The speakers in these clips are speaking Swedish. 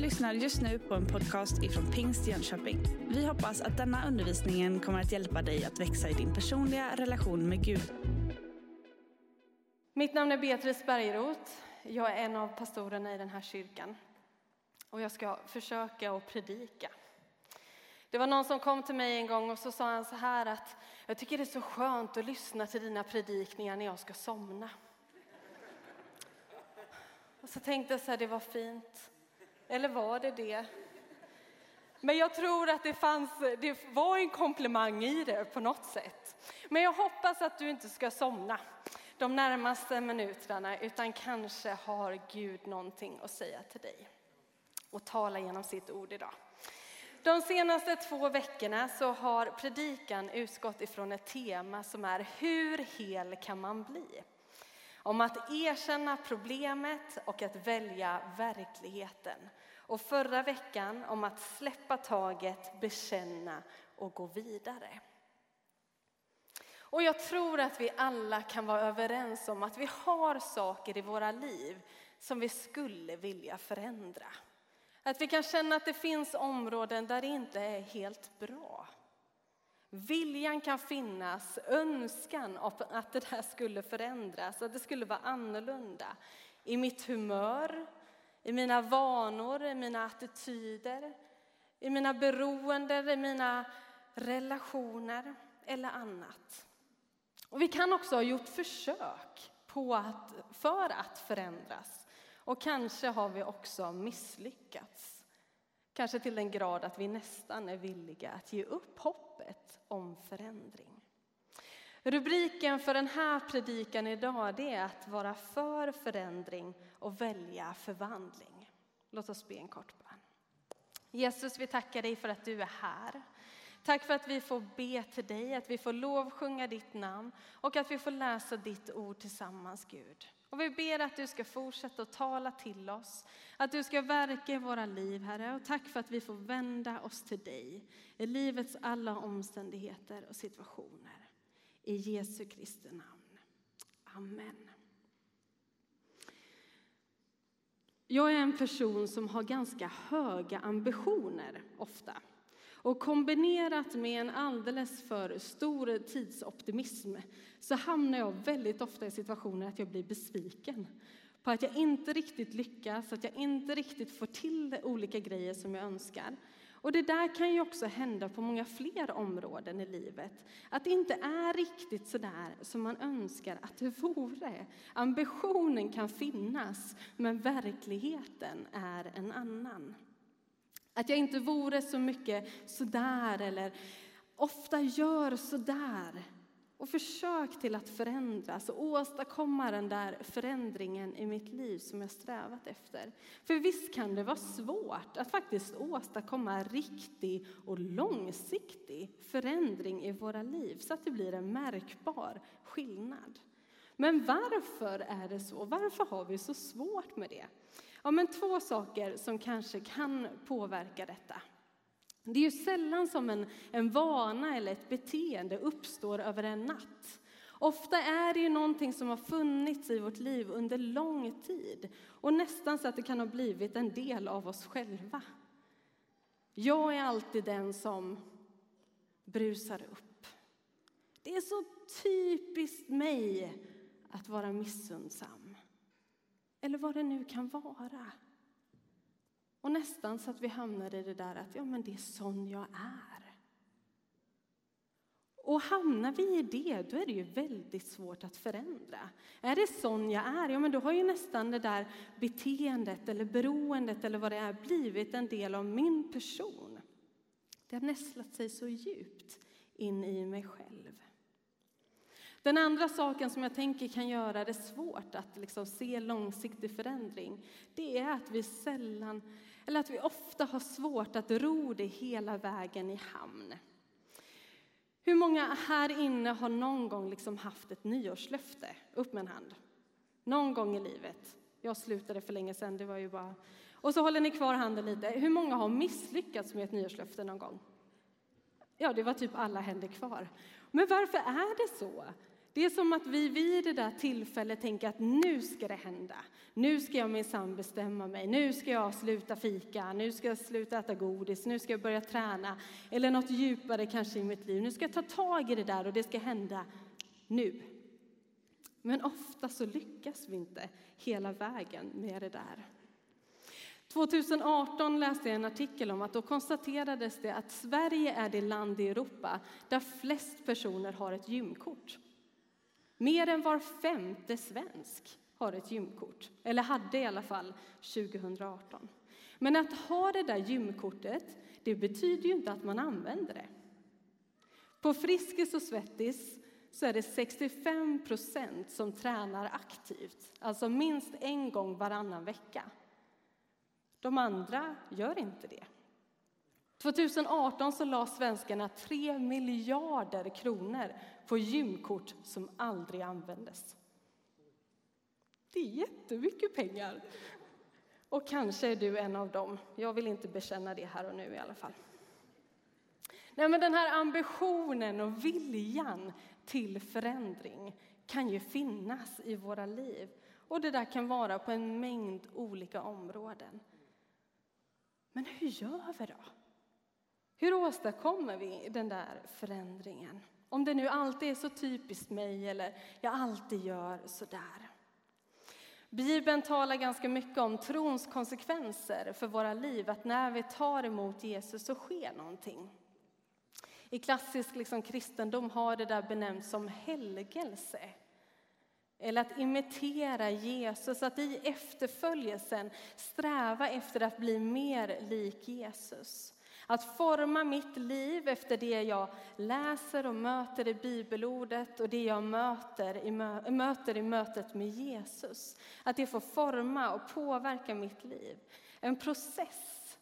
lyssnar just nu på en podcast ifrån Pingst Jönköping. Vi hoppas att denna undervisning kommer att hjälpa dig att växa i din personliga relation med Gud. Mitt namn är Beatrice Bergeroth. Jag är en av pastorerna i den här kyrkan. Och jag ska försöka att predika. Det var någon som kom till mig en gång och så sa han så här att jag tycker det är så skönt att lyssna till dina predikningar när jag ska somna. Och så tänkte jag så här, det var fint. Eller var det det? Men jag tror att det, fanns, det var en komplimang i det på något sätt. Men jag hoppas att du inte ska somna de närmaste minuterna utan kanske har Gud någonting att säga till dig och tala genom sitt ord idag. De senaste två veckorna så har predikan utgått ifrån ett tema som är hur hel kan man bli? Om att erkänna problemet och att välja verkligheten. Och förra veckan om att släppa taget, bekänna och gå vidare. Och jag tror att vi alla kan vara överens om att vi har saker i våra liv som vi skulle vilja förändra. Att vi kan känna att det finns områden där det inte är helt bra. Viljan kan finnas, önskan att det där skulle förändras, att det skulle vara annorlunda. I mitt humör, i mina vanor, i mina attityder, i mina beroenden, i mina relationer eller annat. Och vi kan också ha gjort försök på att, för att förändras. Och kanske har vi också misslyckats. Kanske till den grad att vi nästan är villiga att ge upp hoppet om förändring. Rubriken för den här predikan idag det är att vara för förändring och välja förvandling. Låt oss be en kort bön. Jesus, vi tackar dig för att du är här. Tack för att vi får be till dig, att vi får lovsjunga ditt namn och att vi får läsa ditt ord tillsammans, Gud. Och vi ber att du ska fortsätta att tala till oss, att du ska verka i våra liv, Herre. Och tack för att vi får vända oss till dig i livets alla omständigheter och situationer. I Jesu Kristi namn. Amen. Jag är en person som har ganska höga ambitioner ofta. Och kombinerat med en alldeles för stor tidsoptimism så hamnar jag väldigt ofta i situationer att jag blir besviken på att jag inte riktigt lyckas, att jag inte riktigt får till olika grejer som jag önskar. Och det där kan ju också hända på många fler områden i livet. Att det inte är riktigt så där som man önskar att det vore. Ambitionen kan finnas, men verkligheten är en annan. Att jag inte vore så mycket sådär eller ofta gör sådär. Och försök till att förändras och åstadkomma den där förändringen i mitt liv som jag strävat efter. För visst kan det vara svårt att faktiskt åstadkomma riktig och långsiktig förändring i våra liv så att det blir en märkbar skillnad. Men varför är det så? Varför har vi så svårt med det? Ja, men två saker som kanske kan påverka detta. Det är ju sällan som en, en vana eller ett beteende uppstår över en natt. Ofta är det ju någonting som har funnits i vårt liv under lång tid och nästan så att det kan ha blivit en del av oss själva. Jag är alltid den som brusar upp. Det är så typiskt mig att vara missundsam. Eller vad det nu kan vara. Och nästan så att vi hamnar i det där att ja, men det är sån jag är. Och hamnar vi i det, då är det ju väldigt svårt att förändra. Är det sån jag är, ja men då har ju nästan det där beteendet eller beroendet eller vad det är blivit en del av min person. Det har nästlat sig så djupt in i mig själv. Den andra saken som jag tänker kan göra det svårt att liksom se långsiktig förändring, det är att vi sällan, eller att vi ofta har svårt att ro det hela vägen i hamn. Hur många här inne har någon gång liksom haft ett nyårslöfte? Upp med en hand. Någon gång i livet. Jag slutade för länge sedan, det var ju bara... Och så håller ni kvar handen lite. Hur många har misslyckats med ett nyårslöfte någon gång? Ja, det var typ alla händer kvar. Men varför är det så? Det är som att vi vid det där tillfället tänker att nu ska det hända. Nu ska jag minsann bestämma mig. Nu ska jag sluta fika. Nu ska jag sluta äta godis. Nu ska jag börja träna. Eller något djupare kanske i mitt liv. Nu ska jag ta tag i det där och det ska hända nu. Men ofta så lyckas vi inte hela vägen med det där. 2018 läste jag en artikel om att då konstaterades det att Sverige är det land i Europa där flest personer har ett gymkort. Mer än var femte svensk har ett gymkort, eller hade i alla fall 2018. Men att ha det där gymkortet, det betyder ju inte att man använder det. På Friskis och Svettis så är det 65 procent som tränar aktivt, alltså minst en gång varannan vecka. De andra gör inte det. 2018 så la svenskarna 3 miljarder kronor på gymkort som aldrig användes. Det är jättemycket pengar. Och kanske är du en av dem. Jag vill inte bekänna det här och nu i alla fall. Nej, men den här ambitionen och viljan till förändring kan ju finnas i våra liv. Och det där kan vara på en mängd olika områden. Men hur gör vi då? Hur åstadkommer vi den där förändringen? Om det nu alltid är så typiskt mig eller jag alltid gör så där. Bibeln talar ganska mycket om trons konsekvenser för våra liv, att när vi tar emot Jesus så sker någonting. I klassisk liksom, kristendom har det där benämnts som helgelse. Eller att imitera Jesus, att i efterföljelsen sträva efter att bli mer lik Jesus. Att forma mitt liv efter det jag läser och möter i bibelordet och det jag möter i, möter i mötet med Jesus. Att det får forma och påverka mitt liv. En process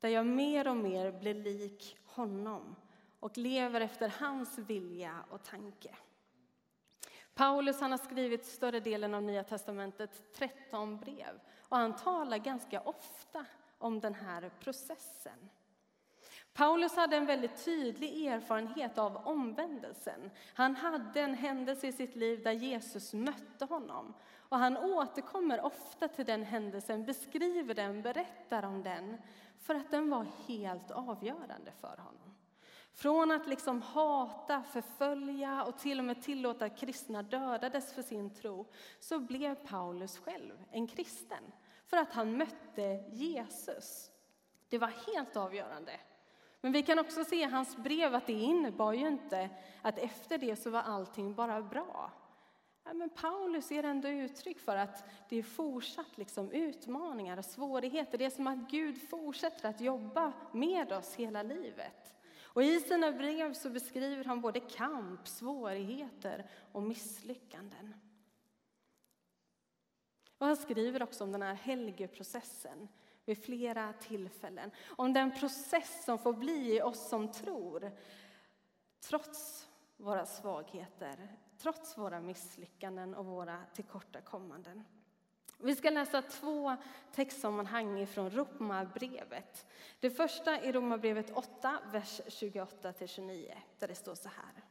där jag mer och mer blir lik honom och lever efter hans vilja och tanke. Paulus han har skrivit större delen av Nya testamentet, 13 brev. Och han talar ganska ofta om den här processen. Paulus hade en väldigt tydlig erfarenhet av omvändelsen. Han hade en händelse i sitt liv där Jesus mötte honom. Och han återkommer ofta till den händelsen, beskriver den, berättar om den, för att den var helt avgörande för honom. Från att liksom hata, förfölja och till och med tillåta att kristna dödades för sin tro så blev Paulus själv en kristen för att han mötte Jesus. Det var helt avgörande. Men vi kan också se i hans brev att det innebar ju inte att efter det så var allting bara bra. Ja, men Paulus ger ändå uttryck för att det är fortsatt liksom utmaningar och svårigheter. Det är som att Gud fortsätter att jobba med oss hela livet. Och I sina brev så beskriver han både kamp, svårigheter och misslyckanden. Och han skriver också om den här helgeprocessen vid flera tillfällen. Om den process som får bli i oss som tror, trots våra svagheter, trots våra misslyckanden och våra tillkortakommanden. Vi ska läsa två textsammanhang från Romarbrevet. Det första är Romarbrevet 8, vers 28-29, där det står så här.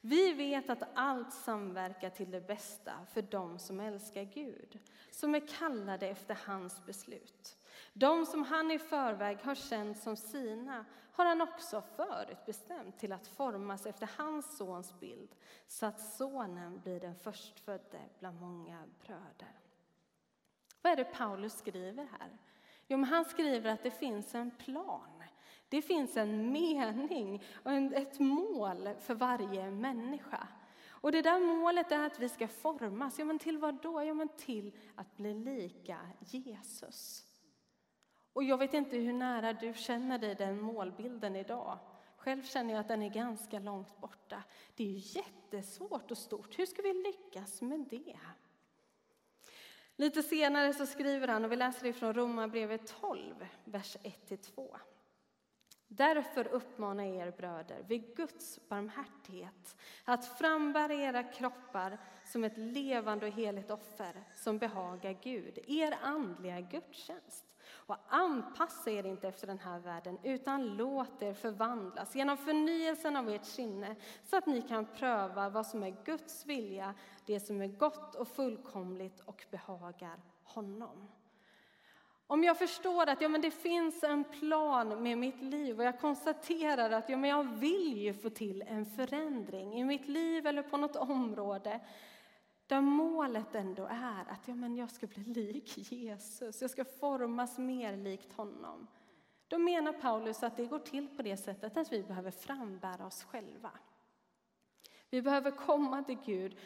Vi vet att allt samverkar till det bästa för dem som älskar Gud, som är kallade efter hans beslut. De som han i förväg har känt som sina har han också förutbestämt till att formas efter hans sons bild, så att sonen blir den förstfödde bland många bröder. Vad är det Paulus skriver här? Jo, men han skriver att det finns en plan. Det finns en mening och ett mål för varje människa. Och det där målet är att vi ska formas. Ja, men till vad då? Ja, men till att bli lika Jesus. Och jag vet inte hur nära du känner dig den målbilden idag. Själv känner jag att den är ganska långt borta. Det är jättesvårt och stort. Hur ska vi lyckas med det? Lite senare så skriver han, och vi läser det från Romarbrevet 12, vers 1-2. Därför uppmanar jag er bröder vid Guds barmhärtighet att frambära era kroppar som ett levande och heligt offer som behagar Gud, er andliga gudstjänst. Och anpassa er inte efter den här världen, utan låt er förvandlas genom förnyelsen av ert sinne så att ni kan pröva vad som är Guds vilja, det som är gott och fullkomligt och behagar honom. Om jag förstår att ja, men det finns en plan med mitt liv och jag konstaterar att ja, men jag vill ju få till en förändring i mitt liv eller på något område där målet ändå är att ja, men jag ska bli lik Jesus, jag ska formas mer likt honom. Då menar Paulus att det går till på det sättet att vi behöver frambära oss själva. Vi behöver komma till Gud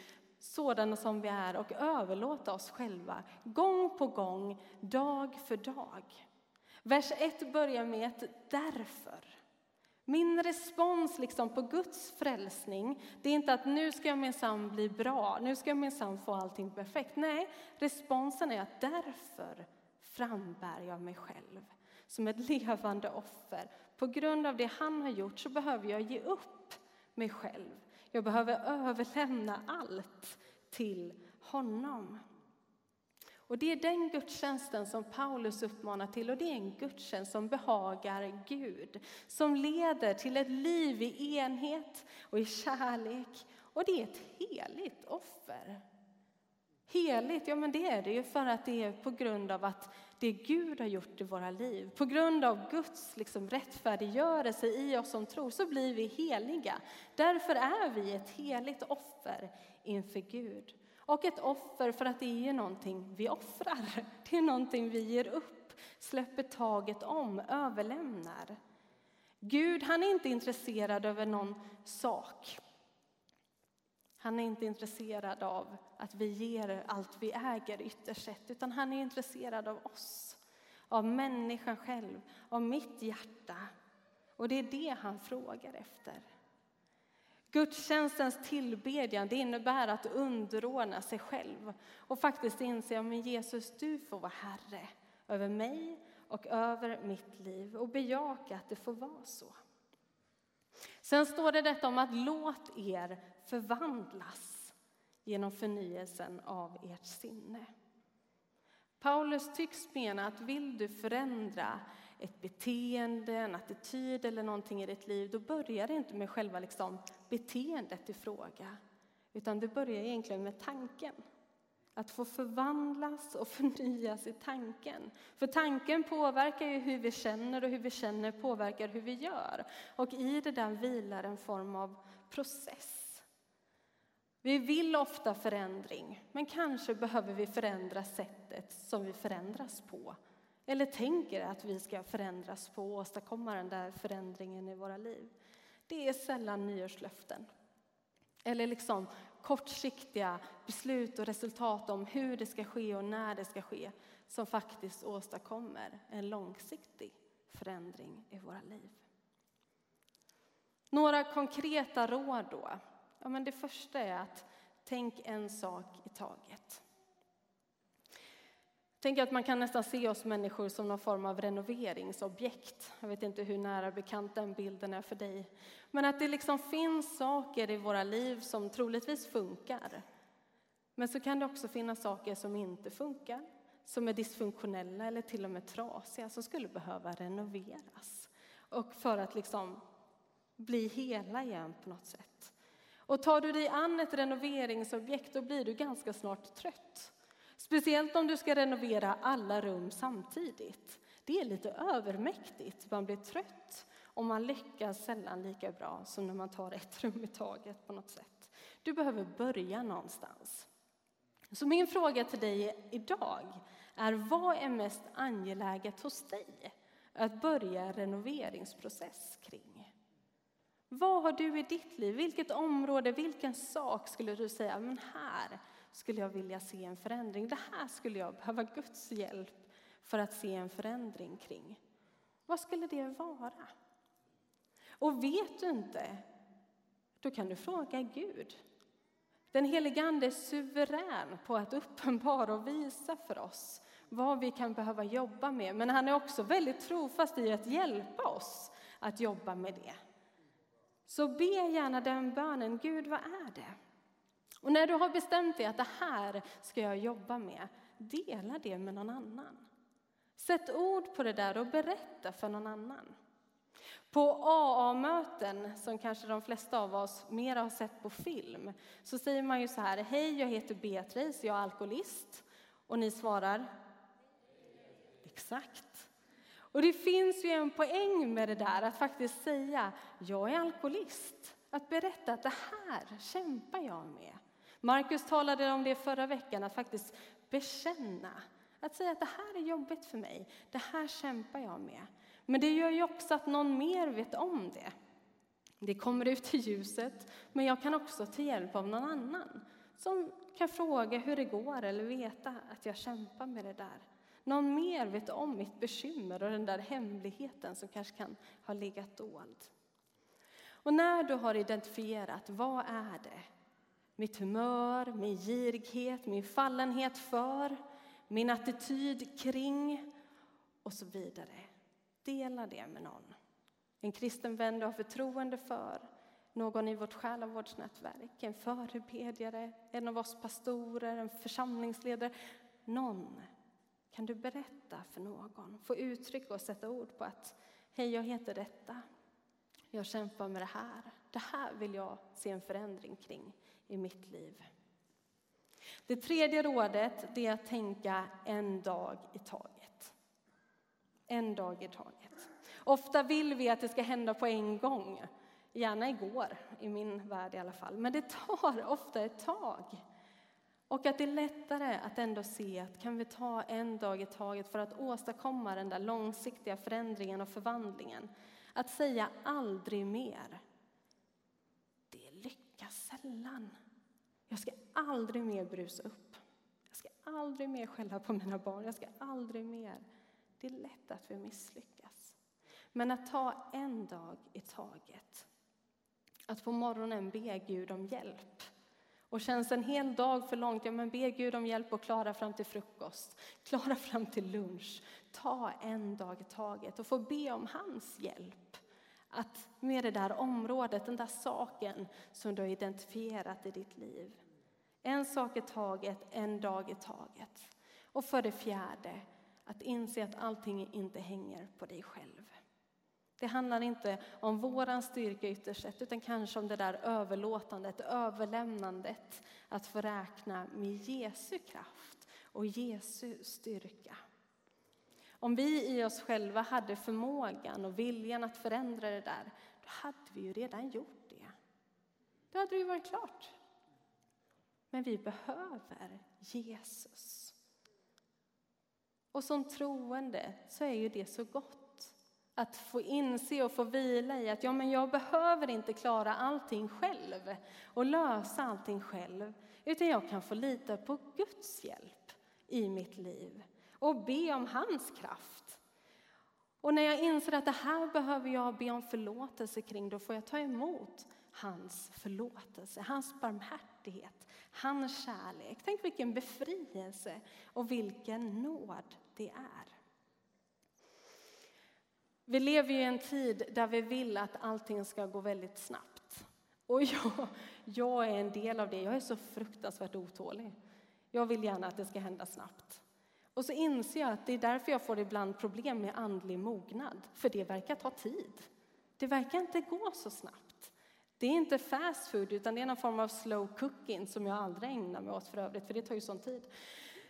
sådana som vi är och överlåta oss själva gång på gång, dag för dag. Vers 1 börjar med ett därför. Min respons liksom på Guds frälsning, det är inte att nu ska jag minsann bli bra, nu ska jag minsann få allting perfekt. Nej, responsen är att därför frambär jag mig själv som ett levande offer. På grund av det han har gjort så behöver jag ge upp mig själv. Jag behöver överlämna allt till honom. Och Det är den gudstjänsten som Paulus uppmanar till och det är en gudstjänst som behagar Gud. Som leder till ett liv i enhet och i kärlek. Och det är ett heligt offer. Heligt, ja men det är det ju för att det är på grund av att det Gud har gjort i våra liv. På grund av Guds liksom rättfärdiggörelse i oss som tror så blir vi heliga. Därför är vi ett heligt offer inför Gud. Och ett offer för att det är någonting vi offrar. Det är någonting vi ger upp, släpper taget om, överlämnar. Gud han är inte intresserad av någon sak. Han är inte intresserad av att vi ger allt vi äger ytterst sett, utan han är intresserad av oss, av människan själv, av mitt hjärta. Och det är det han frågar efter. Gudstjänstens tillbedjan det innebär att underordna sig själv och faktiskt inse att Jesus, du får vara Herre över mig och över mitt liv och bejaka att det får vara så. Sen står det detta om att låt er förvandlas genom förnyelsen av ert sinne. Paulus tycks mena att vill du förändra ett beteende, en attityd eller någonting i ditt liv, då börjar det inte med själva liksom beteendet i fråga, utan det börjar egentligen med tanken. Att få förvandlas och förnyas i tanken. För tanken påverkar ju hur vi känner och hur vi känner påverkar hur vi gör. Och i det där vilar en form av process. Vi vill ofta förändring, men kanske behöver vi förändra sättet som vi förändras på eller tänker att vi ska förändras på och åstadkomma den där förändringen i våra liv. Det är sällan nyårslöften. Eller liksom kortsiktiga beslut och resultat om hur det ska ske och när det ska ske som faktiskt åstadkommer en långsiktig förändring i våra liv. Några konkreta råd då. Ja, men det första är att tänk en sak i taget tänker att man kan nästan se oss människor som någon form av renoveringsobjekt. Jag vet inte hur nära bekant den bilden är för dig. Men att det liksom finns saker i våra liv som troligtvis funkar. Men så kan det också finnas saker som inte funkar, som är dysfunktionella eller till och med trasiga, som skulle behöva renoveras. Och för att liksom bli hela igen på något sätt. Och tar du dig an ett renoveringsobjekt, då blir du ganska snart trött. Speciellt om du ska renovera alla rum samtidigt. Det är lite övermäktigt, man blir trött och man lyckas sällan lika bra som när man tar ett rum i taget på något sätt. Du behöver börja någonstans. Så min fråga till dig idag är vad är mest angeläget hos dig att börja en renoveringsprocess kring? Vad har du i ditt liv? Vilket område, vilken sak skulle du säga, men här skulle jag vilja se en förändring. Det här skulle jag behöva Guds hjälp för att se en förändring kring. Vad skulle det vara? Och vet du inte, då kan du fråga Gud. Den helige Ande är suverän på att uppenbara och visa för oss vad vi kan behöva jobba med. Men han är också väldigt trofast i att hjälpa oss att jobba med det. Så be gärna den bönen, Gud vad är det? Och när du har bestämt dig att det här ska jag jobba med, dela det med någon annan. Sätt ord på det där och berätta för någon annan. På AA-möten, som kanske de flesta av oss mer har sett på film, så säger man ju så här, hej jag heter Beatrice, jag är alkoholist. Och ni svarar? Exakt. Och det finns ju en poäng med det där, att faktiskt säga, jag är alkoholist. Att berätta att det här kämpar jag med. Markus talade om det förra veckan, att faktiskt bekänna. Att säga att det här är jobbigt för mig, det här kämpar jag med. Men det gör ju också att någon mer vet om det. Det kommer ut i ljuset, men jag kan också ta hjälp av någon annan som kan fråga hur det går eller veta att jag kämpar med det där. Någon mer vet om mitt bekymmer och den där hemligheten som kanske kan ha legat dold. Och när du har identifierat vad är det? Mitt humör, min girighet, min fallenhet för, min attityd kring och så vidare. Dela det med någon. En kristen vän du har förtroende för, någon i vårt själavårdsnätverk, en förebedjare, en av oss pastorer, en församlingsledare. Någon kan du berätta för någon, få uttrycka och sätta ord på att hej, jag heter detta. Jag kämpar med det här. Det här vill jag se en förändring kring i mitt liv. Det tredje rådet är att tänka en dag i taget. En dag i taget. Ofta vill vi att det ska hända på en gång. Gärna igår, i min värld i alla fall. Men det tar ofta ett tag. Och att det är lättare att ändå se att kan vi ta en dag i taget för att åstadkomma den där långsiktiga förändringen och förvandlingen. Att säga aldrig mer. Det sällan. Jag ska aldrig mer brusa upp. Jag ska aldrig mer skälla på mina barn. Jag ska aldrig mer. Det är lätt att vi misslyckas. Men att ta en dag i taget. Att på morgonen be Gud om hjälp. Och känns en hel dag för långt, ja men be Gud om hjälp att klara fram till frukost, klara fram till lunch. Ta en dag i taget och få be om hans hjälp. Att med det där området, den där saken som du har identifierat i ditt liv. En sak i taget, en dag i taget. Och för det fjärde, att inse att allting inte hänger på dig själv. Det handlar inte om våran styrka ytterst sett, utan kanske om det där överlåtandet, överlämnandet, att få räkna med Jesu kraft och Jesu styrka. Om vi i oss själva hade förmågan och viljan att förändra det där, då hade vi ju redan gjort det. Då hade det ju varit klart. Men vi behöver Jesus. Och som troende så är ju det så gott att få inse och få vila i att ja, men jag behöver inte klara allting själv och lösa allting själv, utan jag kan få lita på Guds hjälp i mitt liv och be om hans kraft. Och när jag inser att det här behöver jag be om förlåtelse kring, då får jag ta emot hans förlåtelse, hans barmhärtighet, hans kärlek. Tänk vilken befrielse och vilken nåd det är. Vi lever i en tid där vi vill att allting ska gå väldigt snabbt. Och jag, jag är en del av det. Jag är så fruktansvärt otålig. Jag vill gärna att det ska hända snabbt. Och så inser jag att det är därför jag får ibland problem med andlig mognad. För det verkar ta tid. Det verkar inte gå så snabbt. Det är inte fast food, utan det är någon form av slow cooking som jag aldrig ägnar mig åt för övrigt, för det tar ju sån tid.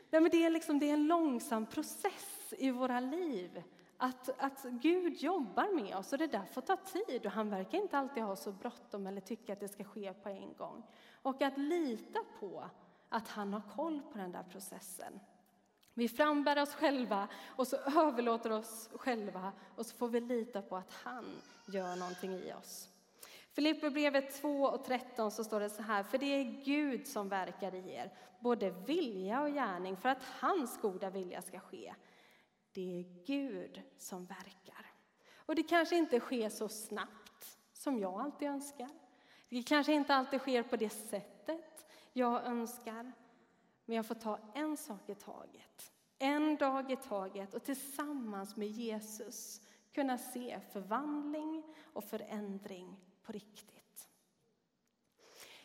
Nej, men det, är liksom, det är en långsam process i våra liv. Att, att Gud jobbar med oss och det där får ta tid och han verkar inte alltid ha så bråttom eller tycka att det ska ske på en gång. Och att lita på att han har koll på den där processen. Vi frambär oss själva och så överlåter oss själva och så får vi lita på att han gör någonting i oss. Filipperbrevet 2 och 13 så står det så här, för det är Gud som verkar i er, både vilja och gärning för att hans goda vilja ska ske. Det är Gud som verkar. Och det kanske inte sker så snabbt som jag alltid önskar. Det kanske inte alltid sker på det sättet jag önskar. Men jag får ta en sak i taget, en dag i taget och tillsammans med Jesus kunna se förvandling och förändring på riktigt.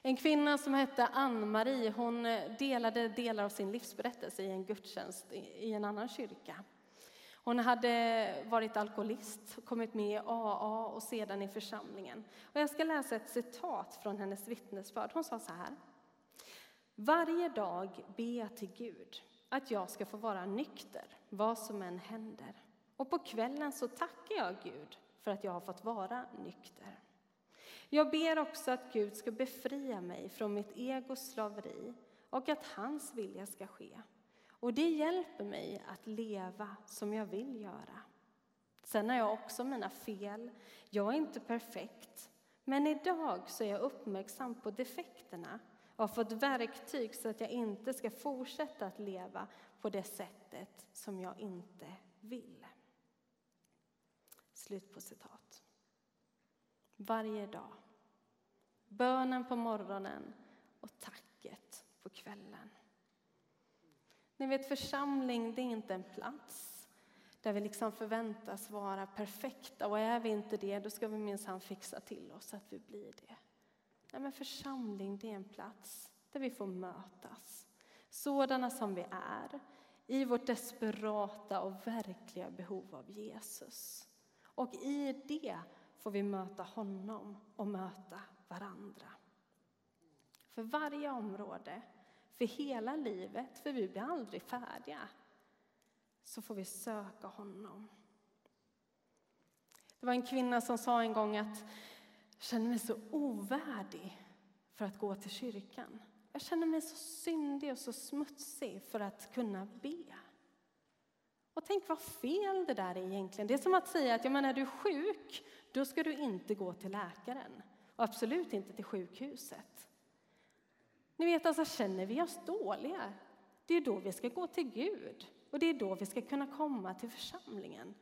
En kvinna som hette Ann-Marie hon delade delar av sin livsberättelse i en gudstjänst i en annan kyrka. Hon hade varit alkoholist, kommit med i AA och sedan i församlingen. Och jag ska läsa ett citat från hennes vittnesbörd. Hon sa så här. Varje dag ber jag till Gud att jag ska få vara nykter, vad som än händer. Och på kvällen så tackar jag Gud för att jag har fått vara nykter. Jag ber också att Gud ska befria mig från mitt egos slaveri och att hans vilja ska ske. Och det hjälper mig att leva som jag vill göra. Sen har jag också mina fel. Jag är inte perfekt. Men idag så är jag uppmärksam på defekterna och har fått verktyg så att jag inte ska fortsätta att leva på det sättet som jag inte vill. Slut på citat. Varje dag. Bönen på morgonen och tacket på kvällen. Ni vet, församling det är inte en plats där vi liksom förväntas vara perfekta. Och är vi inte det, då ska vi minsann fixa till oss att vi blir det. Nej, men församling det är en plats där vi får mötas. Sådana som vi är, i vårt desperata och verkliga behov av Jesus. Och i det får vi möta honom och möta varandra. För varje område för hela livet, för vi blir aldrig färdiga, så får vi söka honom. Det var en kvinna som sa en gång att jag känner mig så ovärdig för att gå till kyrkan. Jag känner mig så syndig och så smutsig för att kunna be. Och tänk vad fel det där är egentligen. Det är som att säga att ja, men är du sjuk, då ska du inte gå till läkaren. Och absolut inte till sjukhuset. Ni vet, alltså känner vi oss dåliga, det är då vi ska gå till Gud. Och det är då vi ska kunna komma till församlingen.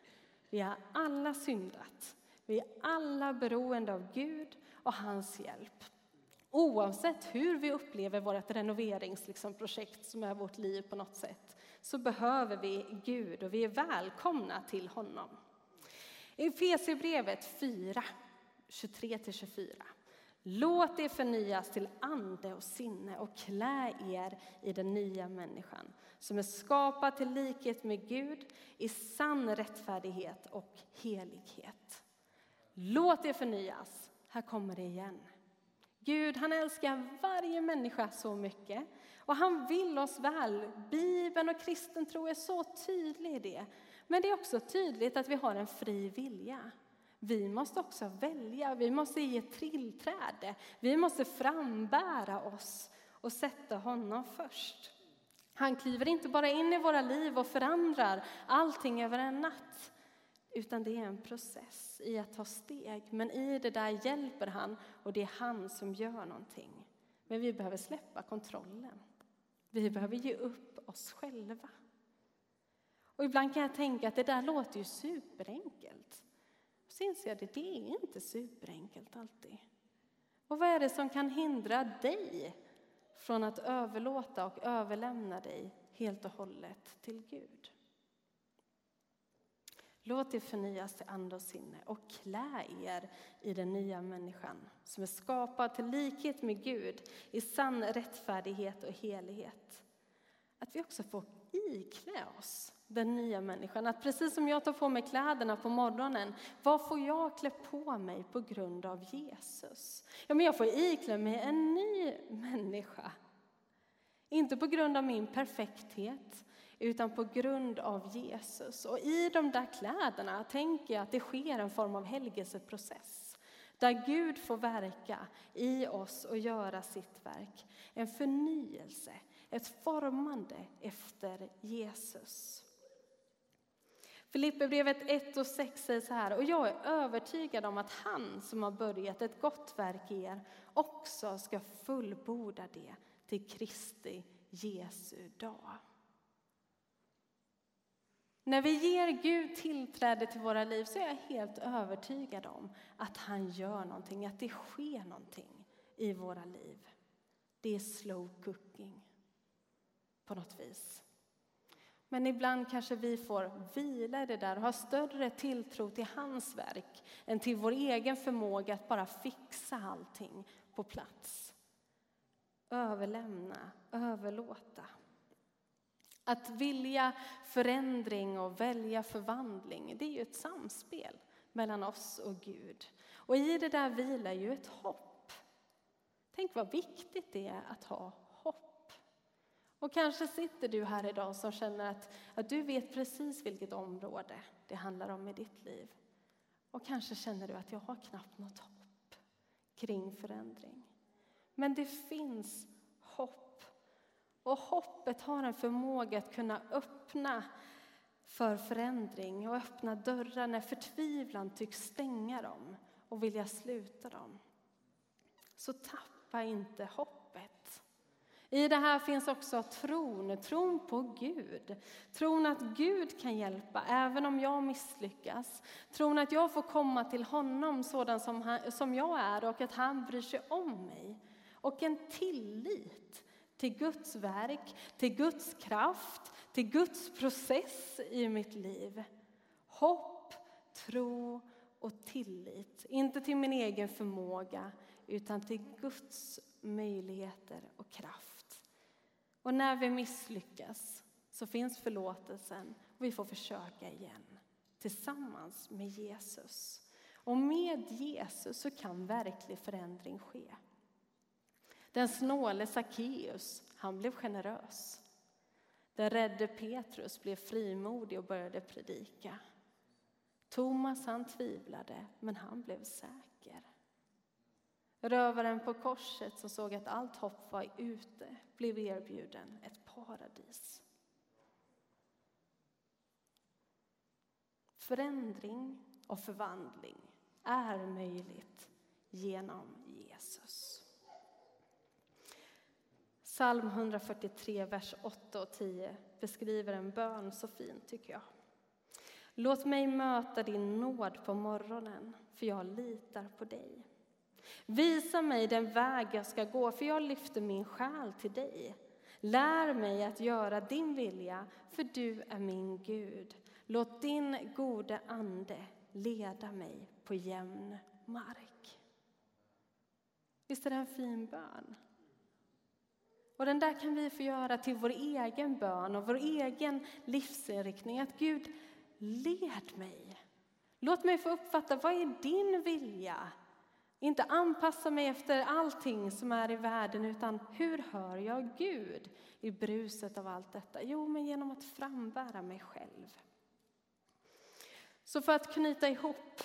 Vi har alla syndat. Vi är alla beroende av Gud och hans hjälp. Oavsett hur vi upplever vårt renoveringsprojekt som är vårt liv på något sätt, så behöver vi Gud och vi är välkomna till honom. I Efesierbrevet 4, 23-24 Låt er förnyas till ande och sinne och klä er i den nya människan som är skapad till likhet med Gud i sann rättfärdighet och helighet. Låt er förnyas. Här kommer det igen. Gud han älskar varje människa så mycket och han vill oss väl. Bibeln och kristen tro är så tydlig i det. Men det är också tydligt att vi har en fri vilja. Vi måste också välja, vi måste ge tillträde. Vi måste frambära oss och sätta honom först. Han kliver inte bara in i våra liv och förändrar allting över en natt. Utan det är en process i att ta steg. Men i det där hjälper han och det är han som gör någonting. Men vi behöver släppa kontrollen. Vi behöver ge upp oss själva. Och ibland kan jag tänka att det där låter ju superenkelt. Så inser jag att det är inte superenkelt alltid. Och vad är det som kan hindra dig från att överlåta och överlämna dig helt och hållet till Gud? Låt er förnyas till ande och sinne och klä er i den nya människan som är skapad till likhet med Gud i sann rättfärdighet och helighet. Att vi också får iklä oss den nya människan. Att precis som jag tar på mig kläderna på morgonen, vad får jag klä på mig på grund av Jesus? Ja, men jag får iklä mig en ny människa. Inte på grund av min perfekthet, utan på grund av Jesus. Och i de där kläderna tänker jag att det sker en form av helgelseprocess. Där Gud får verka i oss och göra sitt verk. En förnyelse, ett formande efter Jesus. Filipperbrevet 1 och 6 säger så här, och jag är övertygad om att han som har börjat ett gott verk i er också ska fullborda det till Kristi Jesu dag. När vi ger Gud tillträde till våra liv så är jag helt övertygad om att han gör någonting, att det sker någonting i våra liv. Det är slow cooking på något vis. Men ibland kanske vi får vila i det där och ha större tilltro till hans verk än till vår egen förmåga att bara fixa allting på plats. Överlämna, överlåta. Att vilja förändring och välja förvandling, det är ju ett samspel mellan oss och Gud. Och i det där vilar ju ett hopp. Tänk vad viktigt det är att ha hopp. Och kanske sitter du här idag som känner att, att du vet precis vilket område det handlar om i ditt liv. Och kanske känner du att jag har knappt något hopp kring förändring. Men det finns hopp. Och hoppet har en förmåga att kunna öppna för förändring och öppna dörrar när förtvivlan tycks stänga dem och vilja sluta dem. Så tappa inte hoppet. I det här finns också tron, tron på Gud. Tron att Gud kan hjälpa även om jag misslyckas. Tron att jag får komma till honom sådan som, han, som jag är och att han bryr sig om mig. Och en tillit till Guds verk, till Guds kraft, till Guds process i mitt liv. Hopp, tro och tillit. Inte till min egen förmåga, utan till Guds möjligheter och kraft. Och när vi misslyckas så finns förlåtelsen och vi får försöka igen tillsammans med Jesus. Och med Jesus så kan verklig förändring ske. Den snåle Sackeus, han blev generös. Den rädde Petrus blev frimodig och började predika. Thomas han tvivlade, men han blev säker. Rövaren på korset som såg att allt hopp var ute blev erbjuden ett paradis. Förändring och förvandling är möjligt genom Jesus. Psalm 143, vers 8 och 10 beskriver en bön så fint, tycker jag. Låt mig möta din nåd på morgonen, för jag litar på dig. Visa mig den väg jag ska gå, för jag lyfter min själ till dig. Lär mig att göra din vilja, för du är min Gud. Låt din gode ande leda mig på jämn mark. Visst är det en fin bön? Och den där kan vi få göra till vår egen bön och vår egen livsinriktning. Att Gud, led mig. Låt mig få uppfatta vad är din vilja. Inte anpassa mig efter allting som är i världen, utan hur hör jag Gud i bruset av allt detta? Jo, men genom att frambära mig själv. Så för att knyta ihop,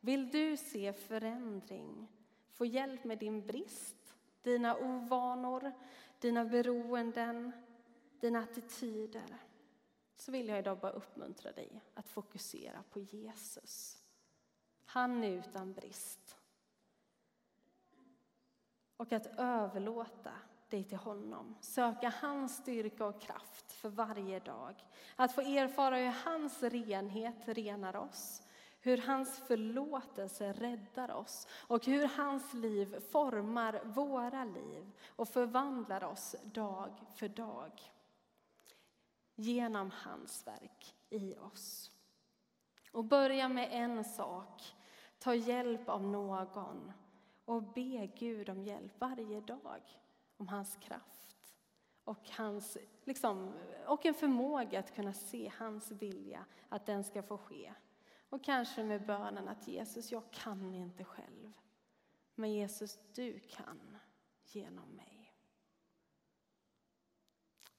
vill du se förändring? Få hjälp med din brist, dina ovanor, dina beroenden, dina attityder så vill jag idag bara uppmuntra dig att fokusera på Jesus. Han är utan brist. Och att överlåta dig till honom. Söka hans styrka och kraft för varje dag. Att få erfara hur hans renhet renar oss. Hur hans förlåtelse räddar oss och hur hans liv formar våra liv och förvandlar oss dag för dag genom hans verk i oss. Och börja med en sak. Ta hjälp av någon och be Gud om hjälp varje dag. Om hans kraft och, hans, liksom, och en förmåga att kunna se hans vilja, att den ska få ske. Och kanske med bönen att Jesus, jag kan inte själv. Men Jesus, du kan genom mig.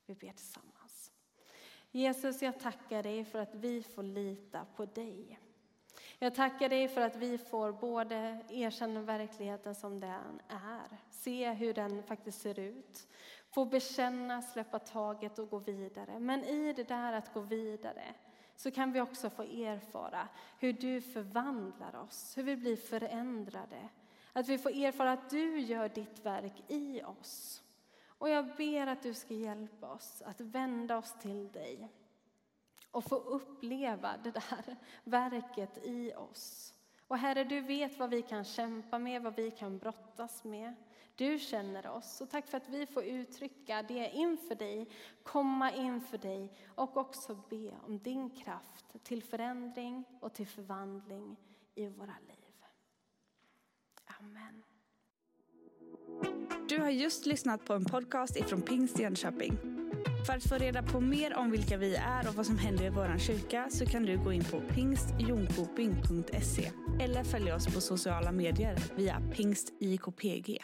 Vi ber tillsammans. Jesus, jag tackar dig för att vi får lita på dig. Jag tackar dig för att vi får både erkänna verkligheten som den är, se hur den faktiskt ser ut, få bekänna, släppa taget och gå vidare. Men i det där att gå vidare så kan vi också få erfara hur du förvandlar oss, hur vi blir förändrade. Att vi får erfara att du gör ditt verk i oss. Och jag ber att du ska hjälpa oss att vända oss till dig och få uppleva det där verket i oss. Och Herre, du vet vad vi kan kämpa med, vad vi kan brottas med. Du känner oss. Och tack för att vi får uttrycka det inför dig, komma inför dig och också be om din kraft till förändring och till förvandling i våra liv. Amen. Du har just lyssnat på en podcast ifrån Pingst Jönköping. För att få reda på mer om vilka vi är och vad som händer i vår kyrka så kan du gå in på pingstjonkoping.se eller följa oss på sociala medier via pingstjkpg.